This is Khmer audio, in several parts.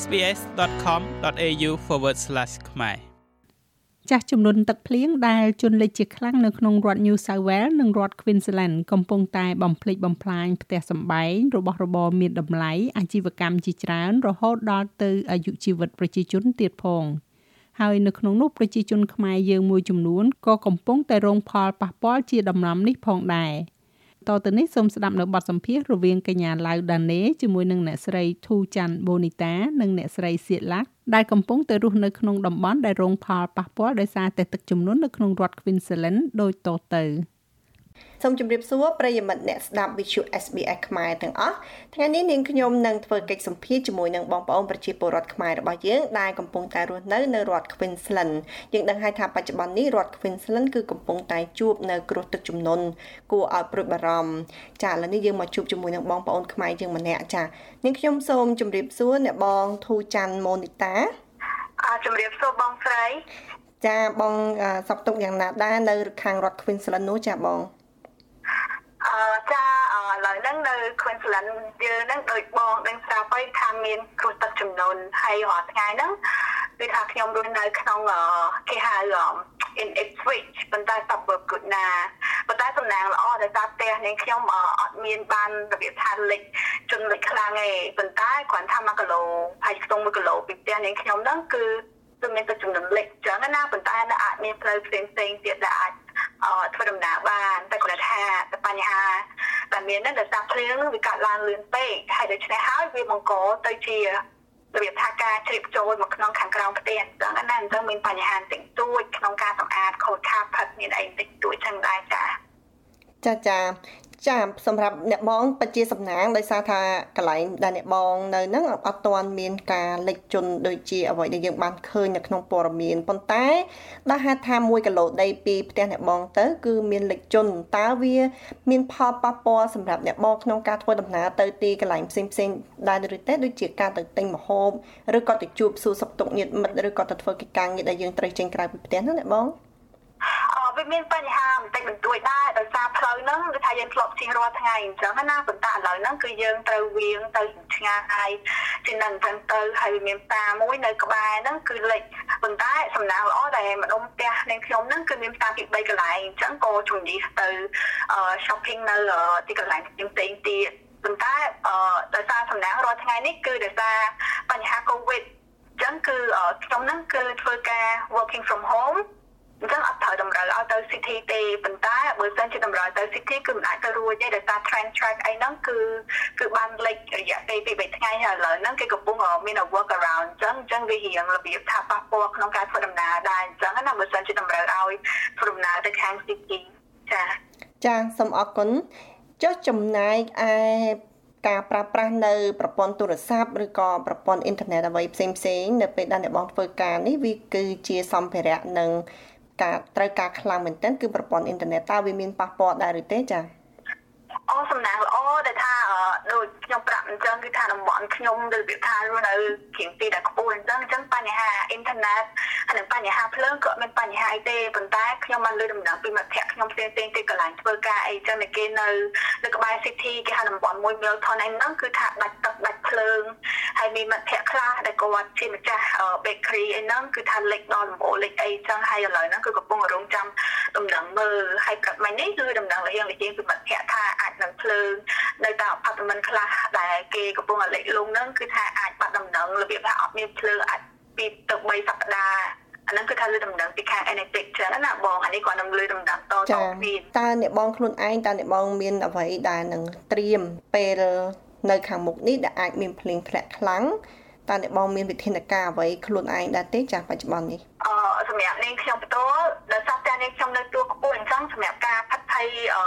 sbs.com.au/ ខ្មែរចាស់ចំនួនទឹកភ្លៀងដែលជន់លិចជាខ្លាំងនៅក្នុងរដ្ឋ New South Wales និងរដ្ឋ Queensland កំពុងតែបំផ្លិចបំផ្លាញផ្ទះសម្បែងរបស់របរមានតម្លៃអាជីវកម្មជាច្រើន រហូតដល់ទៅអាយុជីវិតប្រជាជនទៀតផងហើយនៅក្នុងនោះប្រជាជនខ្មែរយើងមួយចំនួនក៏កំពុងតែរងផលប៉ះពាល់ជាដំណាំនេះផងដែរ តទៅនេះសូមស្ដាប់នៅបទសម្ភាសន៍រវាងកញ្ញាឡៅដាណេជាមួយនឹងអ្នកស្រីធូច័ន្ទបូនីតានិងអ្នកស្រីសៀតឡាក់ដែលកំពុងទៅរស់នៅក្នុងតំបន់ដែលរងផលប៉ះពាល់ដោយសារតែទឹកជំនន់នៅក្នុងរដ្ឋ Queensland ដូចតទៅ។ សូមជម្រាបសួរប្រិយមិត្តអ្នកស្ដាប់ Visual SBS ខ្មែរទាំងអស់ថ្ងៃនេះនាងខ្ញុំនឹងធ្វើកិច្ចសម្ភាសជាមួយនឹងបងប្អូនប្រជាពលរដ្ឋខ្មែររបស់យើងដែលកំពុងតែរស់នៅនៅរដ្ឋ Queensland យើងដឹងហើយថាបច្ចុប្បន្ននេះរដ្ឋ Queensland គឺកំពុងតែជួបនៅគ្រោះទឹកជំនន់គួរឲ្យព្រួយបារម្ភចាឥឡូវនេះយើងមកជួបជាមួយនឹងបងប្អូនខ្មែរយើងម្នាក់ចានាងខ្ញុំសូមជម្រាបសួរអ្នកបងធូច័ន្ទម៉ូនីតាអរជម្រាបសួរបងស្រីចាបងសុខទុក្ខយ៉ាងណាដែរនៅខាងរដ្ឋ Queensland នោះចាបងអឺ ចាឥឡូវហ្នឹងនៅ Queensland យើងហ្នឹងដូចបងដឹងស្រាប់ហើយថាមានគ្រោះទឹកជំនន់ហើយរាល់ថ្ងៃហ្នឹងគឺថាខ្ញុំរស់នៅក្នុងគេហៅ in Ipswich ប៉ុន្តែ suburb good ណាប៉ុន្តែសំណាងល្អដែលថាផ្ទះនេះខ្ញុំអត់មានបានរបៀបថាលិចជន់លិចខ្លាំងទេប៉ុន្តែគ្រាន់ថា1គីឡូហើយខ្ទង់1គីឡូពីផ្ទះនេះខ្ញុំហ្នឹងគឺគឺមានទឹកចំនួនលិចចឹងណាប៉ុន្តែនៅអាចមានផ្លូវផ្សេងផ្សេងទៀតដែលអាច ធ្វើដំណើរបានតែគាត់ថាបញ្ហាដែលមាននឹងដោយសារភ្លៀងនឹងវាកាត់ឡើងលឿនពេកហើយដូច្នេះហើយវាបង្កទៅជារបៀបថាការជ្រាបចូលមកក្នុងខាងក្រោមផ្ទះអញ្ចឹងណាអញ្ចឹងមានបញ្ហាតិចតួចក្នុងការសម្អាតខូចខាតផិតមានអីតិចតួចចឹងដែរចាចាចា ចាសម្រាប់អ្នកបងពិតជាសំណាងដោយសារថាកន្លែងដែលអ្នកបងនៅហ្នឹងអត់ទាន់មានការលិចជន់ដូចជាអ្វីដែលយើងបានឃើញនៅក្នុងព័ត៌មានប៉ុន្តែដល់ហេតុថា1គីឡូដីពីផ្ទះអ្នកបងទៅ គឺមានលិចជន់តើវា មានផលប៉ះពាល់សម្រាប់អ្នកបងក្នុងការធ្វើដំណើរទៅទីកន្លែងផ្សេងផ្សេងដែរឬទេដូចជាការទៅទិញម្ហូបឬក៏ទៅជួបសួរសុខទុក្ខញាតិមិត្តឬក៏ទៅធ្វើកិច្ចការងារដែលយើងត្រូវចេញក្រៅពីផ្ទះហ្នឹងអ្នកបង វាមានបញ្ហាបន្តិចបន្តួចដែរដោយសារផ្លូវហ្នឹងគឺថាយើងធ្លាប់ជិះរាល់ថ្ងៃអញ្ចឹងណាប៉ុន្តែឥឡូវហ្នឹងគឺយើងត្រូវវៀងទៅឆ្ងាយជានឹងអញ្ចឹងទៅហើយមានផ្សារមួយនៅក្បែរហ្នឹងគឺលិចប៉ុន្តែសំណាងល្អដែលម្ដុំផ្ទះនៃខ្ញុំហ្នឹងគឺមានផ្សារពី3កន្លែងអញ្ចឹងក៏ជំនិះទៅ shopping នៅទីកន្លែងផ្សេងៗទៀតប៉ុន្តែអឺដោយសារសំណាងរាល់ថ្ងៃនេះគឺដោយសារបញ្ហា COVID អញ្ចឹងគឺខ្ញុំហ្នឹងគឺធ្វើការ working from home អញ្ចឹងអត់ត្រូវតម្រូវឲ្យទៅ city ទេប៉ុន្តែបើសិនជាតម្រូវទៅ city គឺមិនអាចទៅរួចទេដោយសារ train track អីហ្នឹងគឺគឺបានលេចរយៈពេល2 3ថ្ងៃហើយឥឡូវហ្នឹងគេកំពុងមាន work around អញ្ចឹងអញ្ចឹងវារៀងរបៀបថាប៉ះពាល់ក្នុងការធ្វើដំណើរដែរអញ្ចឹងណាបើសិនជាតម្រូវឲ្យធ្វើដំណើរទៅខាង city ចាចាសូមអរគុណចុះចំណែកឯការប្រើប្រាស់នៅប្រព័ន្ធទូរស័ព្ទឬក៏ប្រព័ន្ធអ៊ីនធឺណិតអ្វីផ្សេងផ្សេងនៅពេលដែលអ្នកបងធ្វើការនេះវាគឺជាសម្ភារៈនិង ការត្រូវការខ្លាំងមែនទែនគឺប្រព័ន្ធអ៊ីនធឺណិតតើវាមានប៉ះពាល់ដែរឬទេចា៎ អូសំណាងល្អដែលថាដូចខ្ញុំប្រាប់អញ្ចឹងគឺថាតំបន់ខ្ញុំដូចវាថារស់នៅជាងទីដែលខ្ពស់អញ្ចឹងអញ្ចឹងបញ្ហាអ៊ីនធឺណិតហើយនឹងបញ្ហាភ្លើងក៏មានបញ្ហាអីទេប៉ុន្តែខ្ញុំបានលើដំណឹងពីមិត្តភ័ក្តិខ្ញុំផ្សេងៗទីកន្លែងធ្វើការអីអញ្ចឹងតែគេនៅនៅក្បែរ city គេហៅតំបន់មួយ Milton ហ្នឹងគឺថាដាច់ទឹកដាច់ភ្លើងហើយមានមិត្តភ័ក្តិខ្លះដែលគាត់ជាម្ចាស់ bakery អីហ្នឹងគឺថាលេខដល់ដំបូលលេខអីអញ្ចឹងហើយឥឡូវហ្នឹងគឺកំពុងរងចាំដំណឹងមើលហើយប្រាប់មិញនេះគឺដំណឹងលៀងលៀងពីមិត្តភ័ក្តិថាអាច នឹងភ្លើងនៅតាមអ પાર્ តមិនខ្លះដែលគេកំពុងលេខលងហ្នឹងគឺថាអាចបាត់ដំណឹងរបៀបថាអត់មានភ្លើងអាចពីទៅ3សប្តាហ៍អាហ្នឹងគឺថាលើដំណឹងពីខាង Enetic ចឹងណាបងអានេះគាត់នឹងលើដំណឹងតតគ្នាតើអ្នកបងខ្លួនឯងតើអ្នកបងមានអ្វីដែលនឹងត្រៀមពេលនៅខាងមុខនេះដែលអាចមានភ្លៀងធ្លាក់ខ្លាំង តើអ្នកបងមានវិធានការអ្វីខ្លួនឯងដែរទេចាស់បច្ចុប្បន្ននេះអឺសម្រាប់នាងខ្ញុំផ្ទាល់ដោយសារតែនាងខ្ញុំនៅទួលខ្ពស់អញ្ចឹងសម្រាប់ការផាត់ភ័យអឺ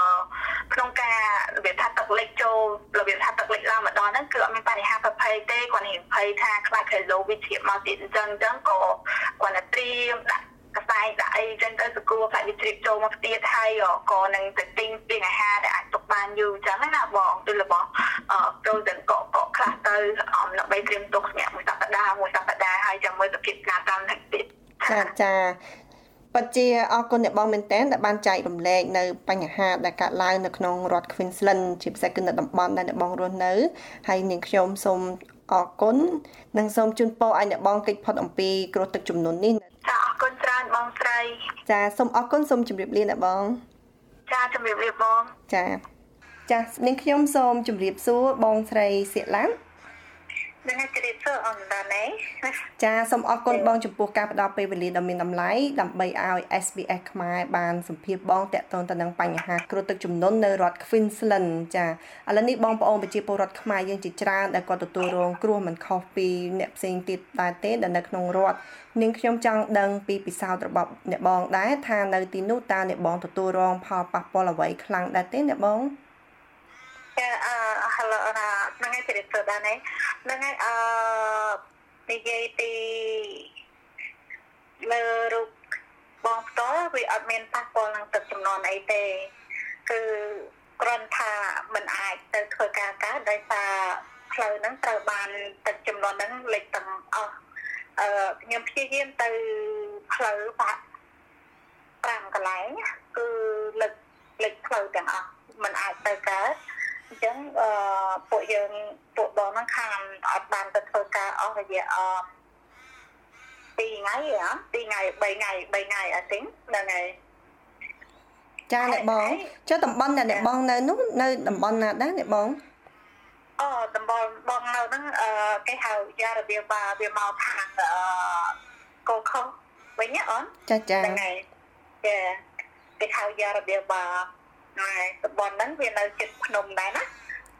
ក្នុងការរបៀបថាទឹកលិចចូលរបៀបថាទឹកលិចឡើងម្ដងហ្នឹងគឺអត់មានបញ្ហាប្រភេទទេគាត់នឹងភ័យថាខ្លាច Hello វាជ្រាបមកទៀតអញ្ចឹងអញ្ចឹងក៏គាត់នឹងត្រៀមដាក់កសែងដាក់អីចឹងទៅសកួរខ្លាចវាជ្រាបចូលមកទៀតហើយក៏នឹងទៅទិញពីអាហារដែលអាចទុកបានយូរអញ្ចឹងណាបងដូចរបស់អឺ frozen កកកខ្លះទៅអំ ដើម្បីត្រៀមទុកសម្រាប់មួយសប្តាហ៍មួយសប្តាហ៍ហើយចាំមើលសភាពការតាមនេះទៀតចាចាពិតជាអរគុណអ្នកបងមែនតើដែលបានចែករំលែកនៅបញ្ហាដែលកើតឡើងនៅក្នុងរដ្ឋ Queensland ជាពិសេសគឺនៅតំបន់ដែលអ្នកបងរស់នៅហើយនាងខ្ញុំសូមអរគុណនិងសូមជូនពរឲ្យអ្នកបងកិច្ចផុតអំពីគ្រោះទឹកជំនន់នេះចាអរគុណច្រើនបងស្រីចាសូមអរគុណសូមជម្រាបលាអ្នកបង ចាជម្រាបលាបងចាចានាងខ្ញុំសូមជម្រាបសួរបងស្រីសៀកឡាំ នឹងជម្រាបសួរអនដាណេចាសូមអរគុណបងចំពោះការផ្ដល់ពេលវេលាដ៏មានតម្លៃដើម្បីឲ្យ SBS ខ្មែរបានសម្ភាសបងតាក់ទងទៅនឹងបញ្ហាគ្រោះទឹកជំនន់នៅរដ្ឋ Queensland ចាឥឡូវនេះបងប្អូនប្រជាពលរដ្ឋខ្មែរយើងជាច្រើនដែលគាត់ទទួលរងគ្រោះមិនខុសពីអ្នកផ្សេងទៀតដែរទេដែលនៅក្នុងរដ្ឋនាងខ្ញុំចង់ដឹងពីពិសោធន៍របស់អ្នកបងដែរថានៅទីនោះតើអ្នកបងទទួលរងផលប៉ះពាល់អ្វីខ្លាំងដែរទេអ្នកបង ចាអឺ hello ណាហ្នឹងឯងជម្រាបសួរដែរហ្នឹងឯងអឺនិយាយពីលើរូបបងផ្ទាល់វាអត់មានប៉ះពាល់នឹងទឹកចំនួនអីទេគឺគ្រាន់ថាมันអាចទៅធ្វើការកើតដោយសារផ្លូវហ្នឹងត្រូវបានទឹកចំនួនហ្នឹងលេចទាំងអស់អឺខ្ញុំព្យាយាមទៅផ្លូវបាក់5កន្លែងគឺលេចលេចផ្លូវទាំងអស់มันអាចទៅកើត អញ្ចឹងអឺពួកយើងពួកបងហ្នឹងខាងអត់បានទៅធ្វើការអស់រយៈអពីថ្ងៃហ៎ពីថ្ងៃ3ថ្ងៃ3ថ្ងៃ I think ហ្នឹងហើយចាអ្នកបងចុះតំបន់ដែលអ្នកបងនៅនោះនៅតំបន់ណាដែរអ្នកបងអូតំបន់បងនៅហ្នឹងអឺគេហៅយ៉ារបៀបបាវាមកខាងអឺកូខុសវិញអូនចាចាហ្នឹងហើយចាគេហៅយ៉ារបៀបបា ហើយតំបន់ហ្នឹងវានៅជិតភ្នំដែរណា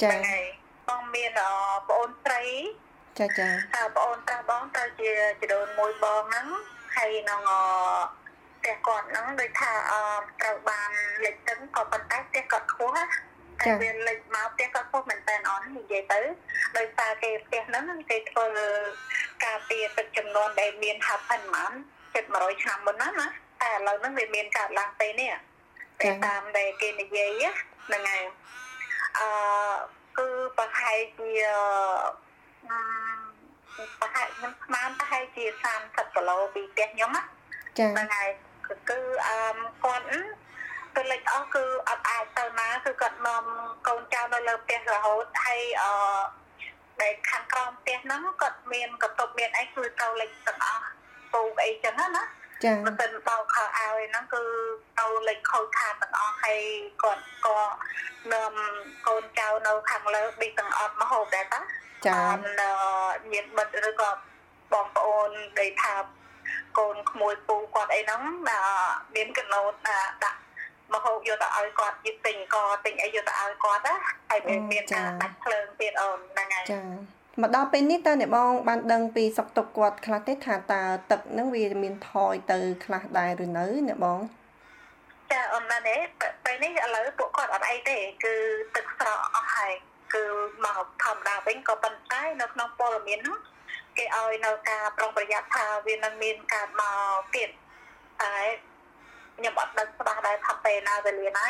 ចា៎ហើយបងមានប្អូនស្រីចាចាហើយប្អូនតាបងត្រូវជាជីដូនមួយបងហ្នឹងហើយនឹងផ្ទះគាត់ហ្នឹងដូចថាត្រូវបានលេចទឹកក៏ប៉ុន្តែផ្ទះគាត់ខ្ពស់ណាតែវាលេចមកផ្ទះគាត់ខ្ពស់មែនតើអននិយាយទៅដោយសារគេផ្ទះហ្នឹងគេធ្វើការពារទឹកចំនួនដែលមាន happen ហ្មងជិត100ឆ្នាំមុនណាណាតែឥឡូវហ្នឹងវាមានកើតឡើងទេនេះ តែតាមដែលគេនិយាយហ្នឹងហើយអឺគឺប្រហែលជាប្រហែលខ្ញុំស្មានប្រហែលជា30គីឡូពីផ្ទះខ្ញុំណាចា៎ហ្នឹងហើយគឺគឺអឺគាត់គឺលេចអស់គឺអត់អាចទៅណាគឺគាត់នាំកូនចៅនៅលើផ្ទះរហូតហើយអឺដែលខាងក្រោមផ្ទះហ្នឹងគាត់មានកតុបមានអីគឺត្រូវលេចទាំងអស់ពូកអីចឹងណា ចា៎មិនទៅបោកខោអាវហ្នឹងគឺទៅលេចខូចខាតទាំងអស់ហើយគាត់ក៏នាំកូនចៅនៅខាងលើប៊ីទាំងអត់មកហូបដែរតាចា៎មានមិត្តឬក៏បងប្អូនដែលថាកូនក្មួយពូគាត់អីហ្នឹងមានកណូតដាក់មកហូបយកទៅឲ្យគាត់យឹកទិញកទិញអីយកទៅឲ្យគាត់ណាហើយមានការដាច់ភ្លើងទៀតអូនហ្នឹងហើយចា៎ មកដល់ពេលនេះតើអ្នកបងបានដឹងពីសុខទុក្ខគាត់ខ្លះទេថាតើទឹកហ្នឹងវាមានថយទៅខ្លះដែរឬនៅអ្នកបងចាអូនណានេះពេលនេះឥឡូវពួកគាត់អត់អីទេ គឺទឹកស្រកអស់ហើយគឺមកធម្មតាវិញក៏ប៉ុន្តែនៅក្នុងព័ត៌មាននោះគេឲ្យនៅការប្រុងប្រយ័ត្នថាវានឹងមានការមកទៀតតែខ្ញុំអត់ដឹងច្បាស់ដែរថាពេលណាវេលាណា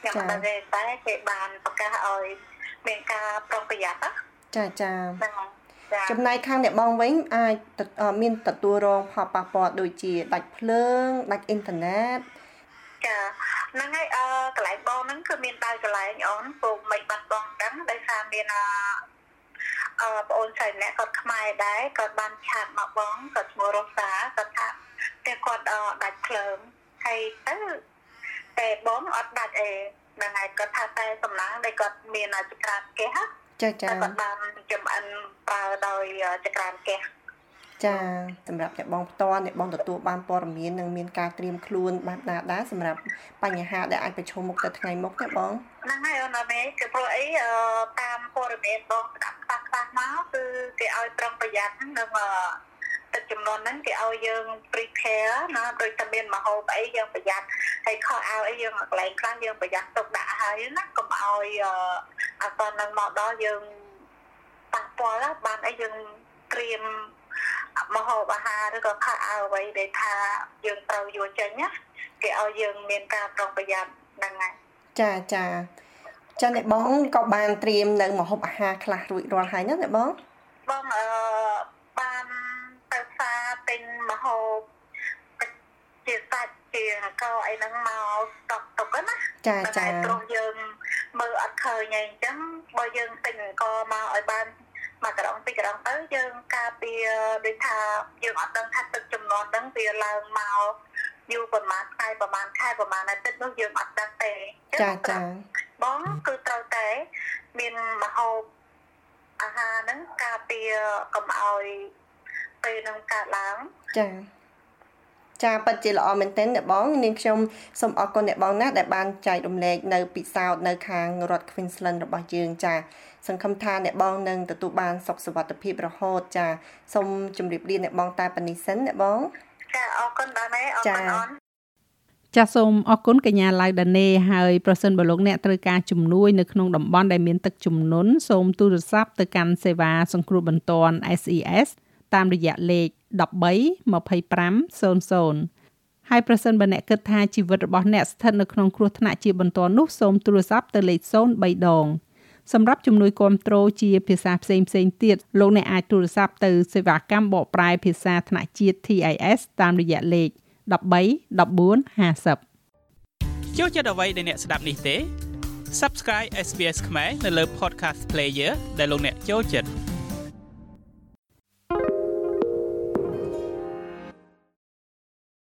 ខ្ញុំអត់ដឹងទេតែគេបានប្រកាសឲ្យមានការប្រុងប្រយ័ត្នណា ចាចាចំណែកខាងអ្នកបងវិញអាចមានទទួលរងផលប៉ះពាល់ដូចជាដាច់ភ្លើងដាច់អ៊ីនធឺណិតចាហ្នឹងហើយអឺកន្លែងបងហ្នឹងគឺមានដៅកន្លែងអូនពូមិនបាត់បងដឹងដោយសារមានអអឺបងអូនស្រីម្នាក់គាត់ខ្មែរដែរគាត់បានឆាតមកបងគាត់ឈ្មោះរ៉ូសាគាត់ថាតែគាត់ដាច់ភ្លើងហើយទៅតែបងអត់ដាច់អីហ្នឹងហើយគាត់ថាតែសំណាងដែលគាត់មានចក្រានគេហ៎ ចាចាគាត់បានចំអិនប្រើដោយចក្រានហ្គាសចាសម្រាប់អ្នកបងផ្ទាល់អ្នកបងទទួលបានព័ត៌មាននិងមានការត្រៀមខ្លួនបែបណាដែរសម្រាប់បញ្ហាដែលអាចប្រឈមមុខទៅថ្ងៃមុខណាបងហ្នឹងហើយអូនមេគឺព្រោះអីតាមព័ត៌មានបងស្ដាប់ខ្លះខ្លះមកគឺគេឲ្យប្រុងប្រយ័ត្ននឹងទឹកចំនួនហ្នឹងគេឲ្យយើង prepare ណាដូចតែមានមហូបអីយើងប្រយ័ត្នហើយខោអាវអីយើងកន្លែងខ្លះយើងប្រយ័ត្នទុកដាក់ហើយណាកុំឲ្យអ ត់តនឹងមកដល់យើងប៉ះពាល់បានអីយើងត្រៀមមហូបអាហារឬក៏ខោអាវអ្វីដែលថាយើងត្រូវយកចេញណាគេឲ្យយើងមានការប្រុងប្រយ័ត្នហ្នឹងហើយចាចាចាអ្នកបងក៏បានត្រៀមនៅមហូបអាហារខ្លះរួចរាល់ហើយណាអ្នកបងបងអឺបានទៅផ្សារទិញមហូបជាសាច់ជាកោអីហ្នឹងមកស្តុកទុកណាចាចាព្រោះយើង មើលអត់ឃើញអីអញ្ចឹងបើយើងទិញអង្គមកឲ្យបានមកក្រងពីក្រងទៅយើងការពារដូចថាយើងអត់ដឹងថាទឹកចំនួនហ្នឹងវាឡើងមកយូរប្រហែលថ្ងៃប្រហែលខែប្រហែលអាទិត្យនោះយើងអត់ដឹងទេចាចាបងគឺត្រូវតែមានមហូបអាហារហ្នឹងការពារកុំឲ្យពេលនឹងកើតឡើងចា ចាពិតជាល្អមែនទែនអ្នកបងនាងខ្ញុំសូមអរគុណអ្នកបងណាស់ដែលបានចែករំលែកនៅពិសោធន៍នៅខាងរដ្ឋ Queensland របស់យើងចាសង្ឃឹមថាអ្នកបងនឹងទទួលបានសុខសុវត្ថិភាពរហូតចាសូមជម្រាបលាអ្នកបងតែប៉ុណ្នេះសិនអ្នកបងចាអរគុណដល់ម៉ែអរគុណអូនចាសសូមអរគុណកញ្ញាឡៅដានេហើយប្រសិនបើលោកអ្នកត្រូវការជំនួយនៅក្នុងតំបន់ដែលមានទឹកជំនន់សូមទូរស័ព្ទទៅកាន់សេវាសង្គ្រោះបន្ទាន់ SES តាមរយៈលេខ13 2500ហើយប្រសិនបើអ្នកគិតថាជីវិតរបស់អ្នកស្ថិតនៅក្នុងគ្រោះថ្នាក់ជាបន្ទាន់នោះសូមទូរស័ព្ទទៅលេខ03ដងសម្រាប់ជំនួយគាំទ្រជាភាសាផ្សេងផ្សេងទៀតលោកអ្នកអាចទូរស័ព្ទទៅសេវាកម្មបកប្រែភាសាថ្នាក់ជាតិ TIS តាមរយៈលេខ13 14 50ចូលចិត្តអ្វីដែលអ្នកស្ដាប់នេះទេ Subscribe SBS ខ្មែរនៅលើ Podcast Player ដែលលោកអ្នកចូលចិត្ត